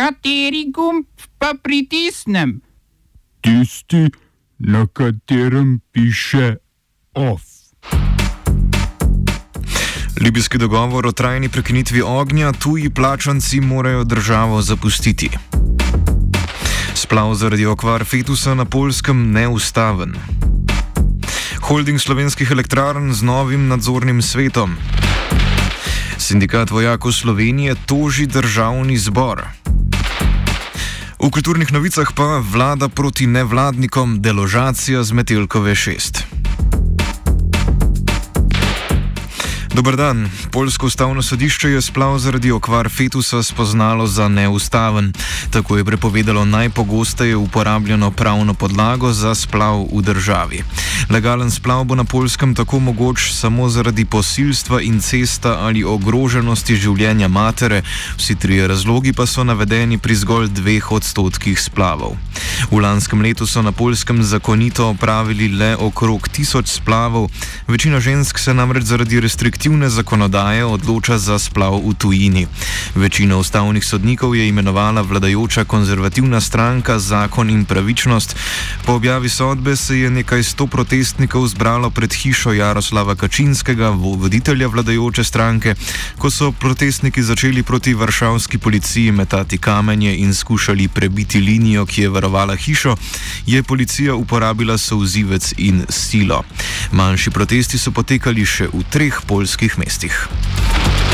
Kateri gumb pa pritisnem? Tisti, na katerem piše OF. Libijski dogovor o trajni prekinitvi ognja, tuji plačanci morajo državo zapustiti. Splav zaradi okvar fetusa na polskem neustaven. Holding slovenskih elektrarn z novim nadzornim svetom. Sindikat vojakov Slovenije toži državni zbor. V kulturnih novicah pa vlada proti nevladnikom deložacija z Metelkove 6. Dobar dan. Poljsko ustavno sodišče je splav zaradi okvar fetusa spoznalo za neustaven. Tako je prepovedalo najpogosteje uporabljeno pravno podlago za splav v državi. Legalen splav bo na Poljskem tako mogoč samo zaradi posilstva, incesta ali ogroženosti življenja matere, vsi trije razlogi pa so navedeni pri zgolj dveh odstotkih splavov. V lanskem letu so na Poljskem zakonito opravili le okrog tisoč splavov, večina žensk se namreč zaradi restriktivnosti restriktivne zakonodaje odloča za splav v tujini. Večina ustavnih sodnikov je imenovala vladajoča konzervativna stranka Zakon in pravičnost. Po objavi sodbe se je nekaj sto protestnikov zbralo pred hišo Jaroslava Kačinskega, voditelja vladajoče stranke. Ko so protestniki začeli proti varšavski policiji metati kamenje in skušali prebiti linijo, ki je varovala hišo, je policija uporabila souzivec in silo. Manjši protesti so potekali še v treh polskih evropskih mestih.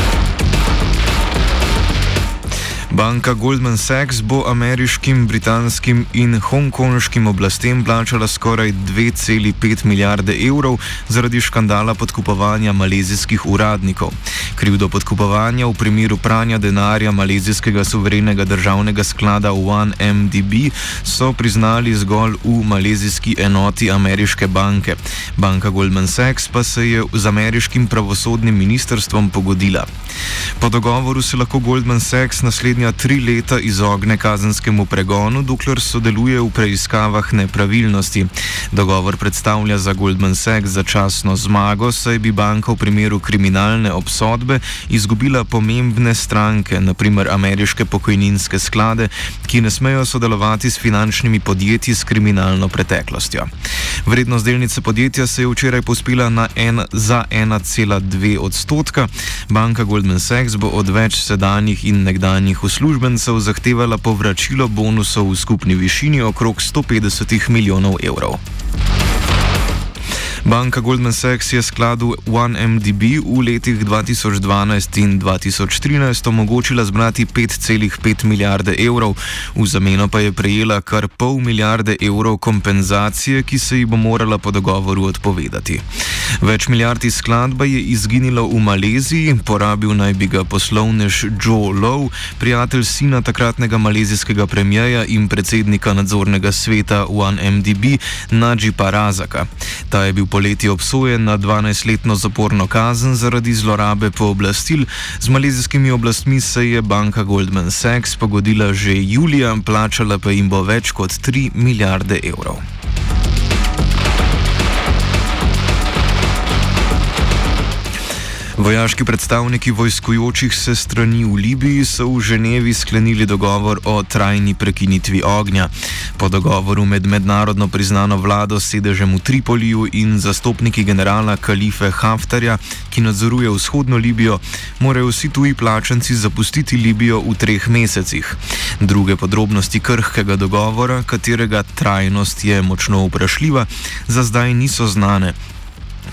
Banka Goldman Sachs bo ameriškim, britanskim in hongkonškim oblastem plačala skoraj 2,5 milijarde evrov zaradi škandala podkupovanja malezijskih uradnikov. Krivdo podkupovanja v primeru pranja denarja malezijskega suverenega državnega sklada OneMDB so priznali zgolj v malezijski enoti ameriške banke. Banka Goldman Sachs pa se je z ameriškim pravosodnim ministrstvom pogodila. Po dogovoru se lahko Goldman Sachs naslednja Slovenija tri leta izogne kazenskemu pregonu, dokler sodeluje v preiskavah nepravilnosti. Dogovor predstavlja za Goldman Sachs začasno zmago, saj bi banka v primeru kriminalne obsodbe izgubila pomembne stranke, naprimer ameriške pokojninske sklade, ki ne smejo sodelovati s finančnimi podjetji s kriminalno preteklostjo. Vrednost delnice podjetja se je včeraj pospila na en, za 1,2 odstotka. Banka Goldman Sachs bo od več sedanjih in nekdanjih uslužbencev zahtevala povračilo bonusov v skupni višini okrog 150 milijonov evrov. Banka Goldman Sachs je skladu OneMDB v letih 2012 in 2013 omogočila zbrati 5,5 milijarde evrov, v zameno pa je prejela kar pol milijarde evrov kompenzacije, ki se ji bo morala po dogovoru odpovedati. Več milijard iz skladba je izginilo v Maleziji, porabil naj bi ga poslovnež Joe Lowe, prijatelj sina takratnega malezijskega premijeja in predsednika nadzornega sveta OneMDB Nadžipa Razaka. Ta je bil poleti obsojen na 12-letno zaporno kazen zaradi zlorabe pooblastil. Z malezijskimi oblastmi se je banka Goldman Sachs pogodila že julija, plačala pa jim bo več kot 3 milijarde evrov. Vojaški predstavniki vojskujočih se strani v Libiji so v Ženevi sklenili dogovor o trajni prekinitvi ognja. Po dogovoru med mednarodno priznano vlado s sedežem v Tripoliju in zastopniki generala Kalife Haftarja, ki nadzoruje vzhodno Libijo, morajo vsi tuji plačanci zapustiti Libijo v treh mesecih. Druge podrobnosti krhkega dogovora, katerega trajnost je močno vprašljiva, za zdaj niso znane.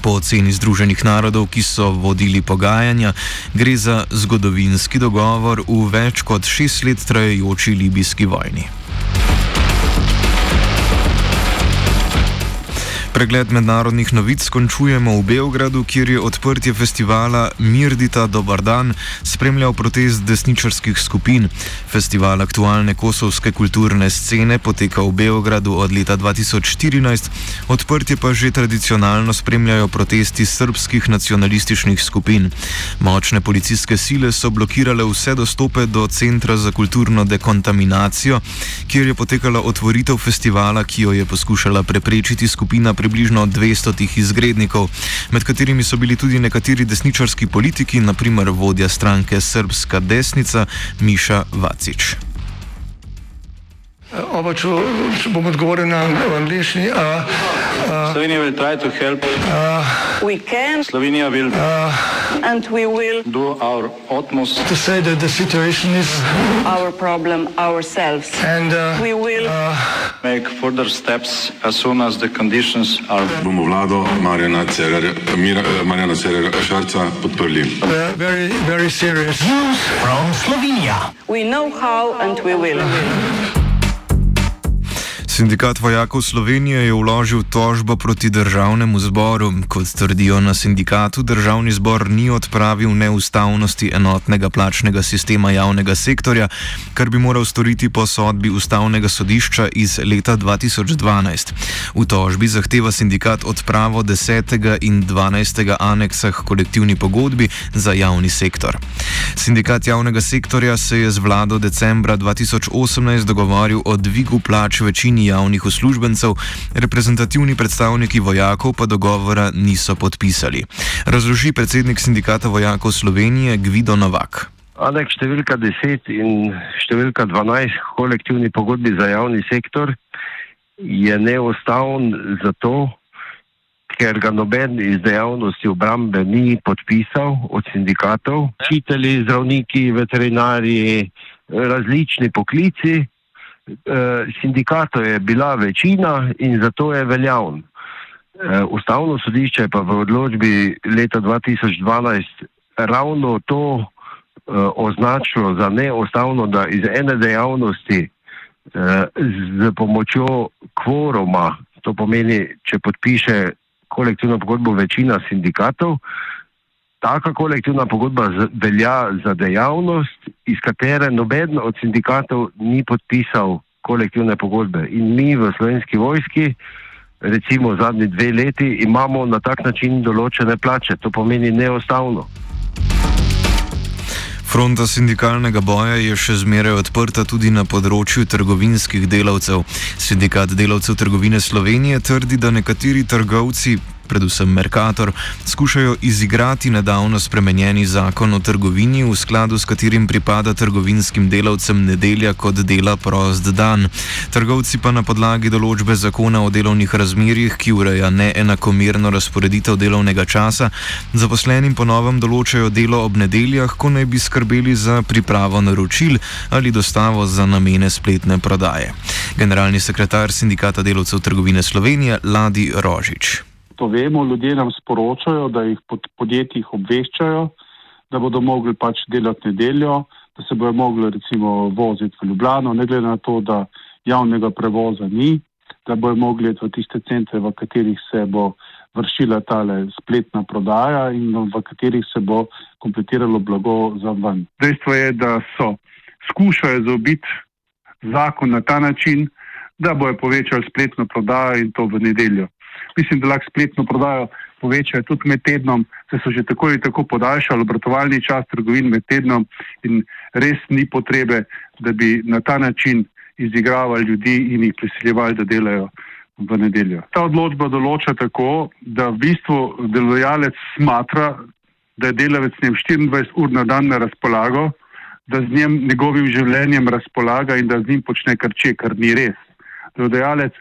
Po oceni Združenih narodov, ki so vodili pogajanja, gre za zgodovinski dogovor v več kot šest let trajajoči libijski vojni. Pregled mednarodnih novic končujemo v Beogradu, kjer je odprtje festivala Mirdita Dobar dan spremljal protest desničarskih skupin. Festival aktualne kosovske kulturne scene poteka v Beogradu od leta 2014, odprtje pa že tradicionalno spremljajo protesti srpskih nacionalističnih skupin. Močne policijske sile so blokirale vse dostope do Centra za kulturno dekontaminacijo, kjer je potekala otvoritev festivala, ki jo je poskušala preprečiti skupina približno 200 izgrednikov, med katerimi so bili tudi nekateri desničarski politiki, naprimer vodja stranke Srpska desnica Miša Vacič. Oba, če, če bom odgovoril na angliški. Slovenija will try to help. We can Slovenija will and we will do our utmost. To say that the situation is our problem ourselves. and uh, We will Make further steps as soon as the conditions are. bomo vlado Marjana Cererja, Mira, Marjana Cererja Šarca podprli. uh, very, very serious. we know how and we will. Sindikat vojakov Slovenije je vložil tožbo proti državnemu zboru. Kot trdijo na sindikatu, državni zbor ni odpravil neustavnosti enotnega plačnega sistema javnega sektorja, kar bi moral storiti po sodbi ustavnega sodišča iz leta 2012. V tožbi zahteva sindikat odpravo 10. in 12. aneksa k kolektivni pogodbi za javni sektor. Sindikat javnega sektorja se je z vlado decembra 2018 dogovoril o dvigu plač večini javnih uslužbencev, reprezentativni predstavniki vojakov pa dogovora niso podpisali. Razloži predsednik sindikata vojakov Slovenije Gvido Novak. Aneks številka 10 in številka 12 kolektivni pogodbi za javni sektor je neustaven zato, ker ga noben iz dejavnosti obrambe ni podpisal od sindikatov. Učitelji, zdravniki, veterinarji, različni poklici. Eh, Sindikatov je bila večina in zato je veljavn. Eh, Ustavno sodišče je pa v odločbi leta 2012 ravno to eh, označilo za neustavno, da iz ene dejavnosti z pomočjo kvoruma, to pomeni, če podpiše kolektivno pogodbo večina sindikatov, taka kolektivna pogodba velja za dejavnost, iz katere noben od sindikatov ni podpisal kolektivne pogodbe. In mi v slovenski vojski, recimo zadnji dve leti, imamo na tak način določene plače. To pomeni neustavno. Fronta sindikalnega boja je še zmeraj odprta tudi na področju trgovinskih delavcev. Sindikat delavcev trgovine Slovenije trdi, da nekateri trgovci, predvsem Mercator, skušajo izigrati nedavno spremenjeni zakon o trgovini, v skladu s katerim pripada trgovinskim delavcem nedelja kot dela prost dan. Trgovci pa na podlagi določbe zakona o delovnih razmerjih, ki ureja neenakomerno razporeditev delovnega časa, zaposlenim ponovem določajo delo ob nedeljah, ko naj bi skrbeli za pripravo naročil ali dostavo za namene spletne prodaje. Generalni sekretar sindikata delavcev trgovine Slovenije Ladi Rožič. To vemo, ljudje nam sporočajo, da jih pod podjetjih obveščajo, da bodo mogli pač delati nedeljo, da se bodo mogli recimo voziti v Ljubljano, ne glede na to, da javnega prevoza ni, da bodo mogli iti v tiste centre, v katerih se bo vršila tale spletna prodaja in v katerih se bo kompletiralo blago za ven. Dejstvo je, da so skušali zaobiti zakon na ta način, da bojo povečali spletno prodajo in to v nedeljo. Mislim, da lahko spletno prodajo povečajo tudi med tednom, saj so že tako in tako podaljšali obratovalni čas trgovin med tednom in res ni potrebe, da bi na ta način izigravali ljudi in jih prisiljevali, da delajo v nedeljo. Ta odločba določa tako, da v bistvu delodajalec smatra, da je delavec s njim 24 ur na dan na razpolago, da z njim njegovim življenjem razpolaga in da z njim počne kar če, kar ni res. Delodajalec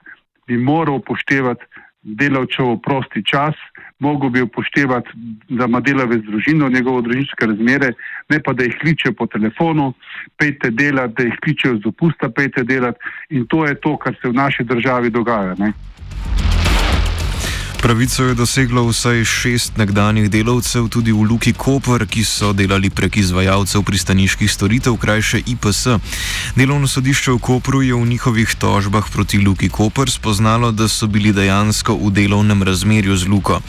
bi moral upoštevati delavčev prosti čas, mogel bi upoštevati, da ima delavec družino, njegovo družinske razmere, ne pa da jih kliče po telefonu, pejte delati, da jih kličejo z dopusta, pejte delati in to je to, kar se v naši državi dogaja. Ne? Pravico je doseglo vsaj šest nekdanjih delavcev tudi v Luki Koper, ki so delali prek izvajalcev pristaniških storitev, krajše IPS. Delovno sodišče v Kopru je v njihovih tožbah proti Luki Koper spoznalo, da so bili dejansko v delovnem razmerju z Luko.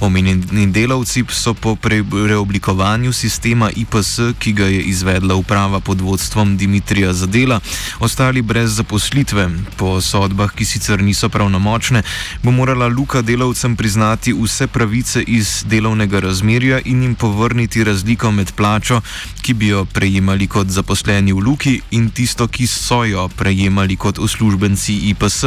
Omenjeni delavci so po pre preoblikovanju sistema IPS, ki ga je izvedla uprava pod vodstvom Dimitrija Zadela, ostali brez zaposlitve. Po sodbah, ki sicer niso pravnomočne, bo morala Luka delavce delavcem priznati vse pravice iz delovnega razmerja in jim povrniti razliko med plačo, ki bi jo prejemali kot zaposleni v Luki, in tisto, ki so jo prejemali kot uslužbenci IPS.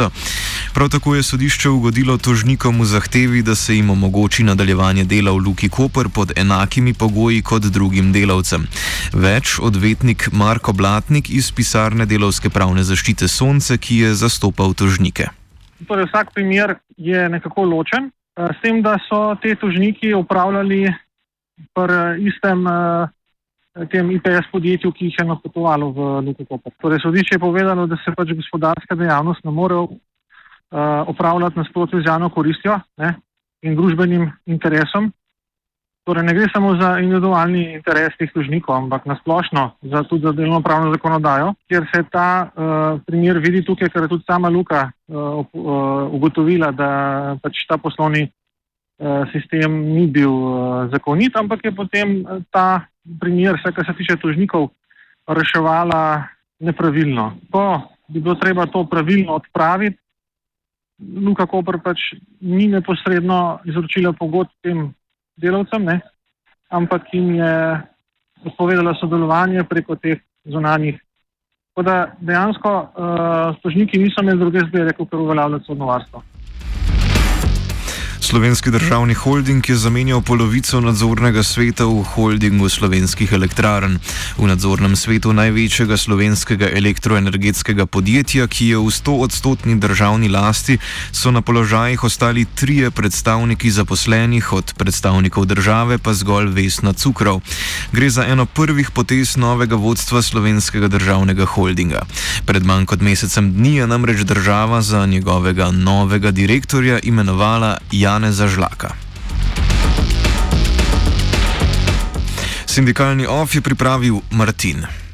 Prav tako je sodišče ugodilo tožnikom v zahtevi, da se jim omogoči nadaljevanje dela v Luki Koper pod enakimi pogoji kot drugim delavcem. Več odvetnik Marko Blatnik iz pisarne delovske pravne zaščite Sonce, ki je zastopal tožnike. Torej, vsak primer je nekako ločen, eh, s tem, da so te tožniki upravljali pri istem eh, tem IPS podjetju, ki jih je napotovalo v Luko Koper. Torej, sodišče je povedalo, da se pač gospodarska dejavnost ne more upravljati nasprotno z javno koristjo ne, in družbenim interesom. Torej, ne gre samo za individualni interes teh tožnikov, ampak nasplošno za tudi za delovno pravno zakonodajo, kjer se ta uh, primer vidi tukaj, ker je tudi sama Luka uh, ugotovila, da pač ta poslovni uh, sistem ni bil uh, zakonit, ampak je potem ta primer, vse kar se tiče tožnikov, reševala nepravilno. Ko bi bilo treba to pravilno odpraviti, Luka Koper pač ni neposredno izročila pogod tem delavcem, ne? ampak jim je odpovedala sodelovanje preko teh zunanjih. Tako da dejansko uh, tožniki niso imeli druge zdaj, kot uveljavljati sodno varstvo. Slovenski državni holding je zamenjal polovico nadzornega sveta v holdingu slovenskih elektrarn. V nadzornem svetu največjega slovenskega elektroenergetskega podjetja, ki je v 100-odstotni državni lasti, so na položajih ostali trije predstavniki zaposlenih, od predstavnikov države pa zgolj Vesna Cukrov. Gre za eno prvih potez novega vodstva slovenskega državnega holdinga. Pred manj kot mesecem dni je namreč država za njegovega novega direktorja imenovala Jan. Janeza Žlaka. Sindikalni OF je pripravil Martin.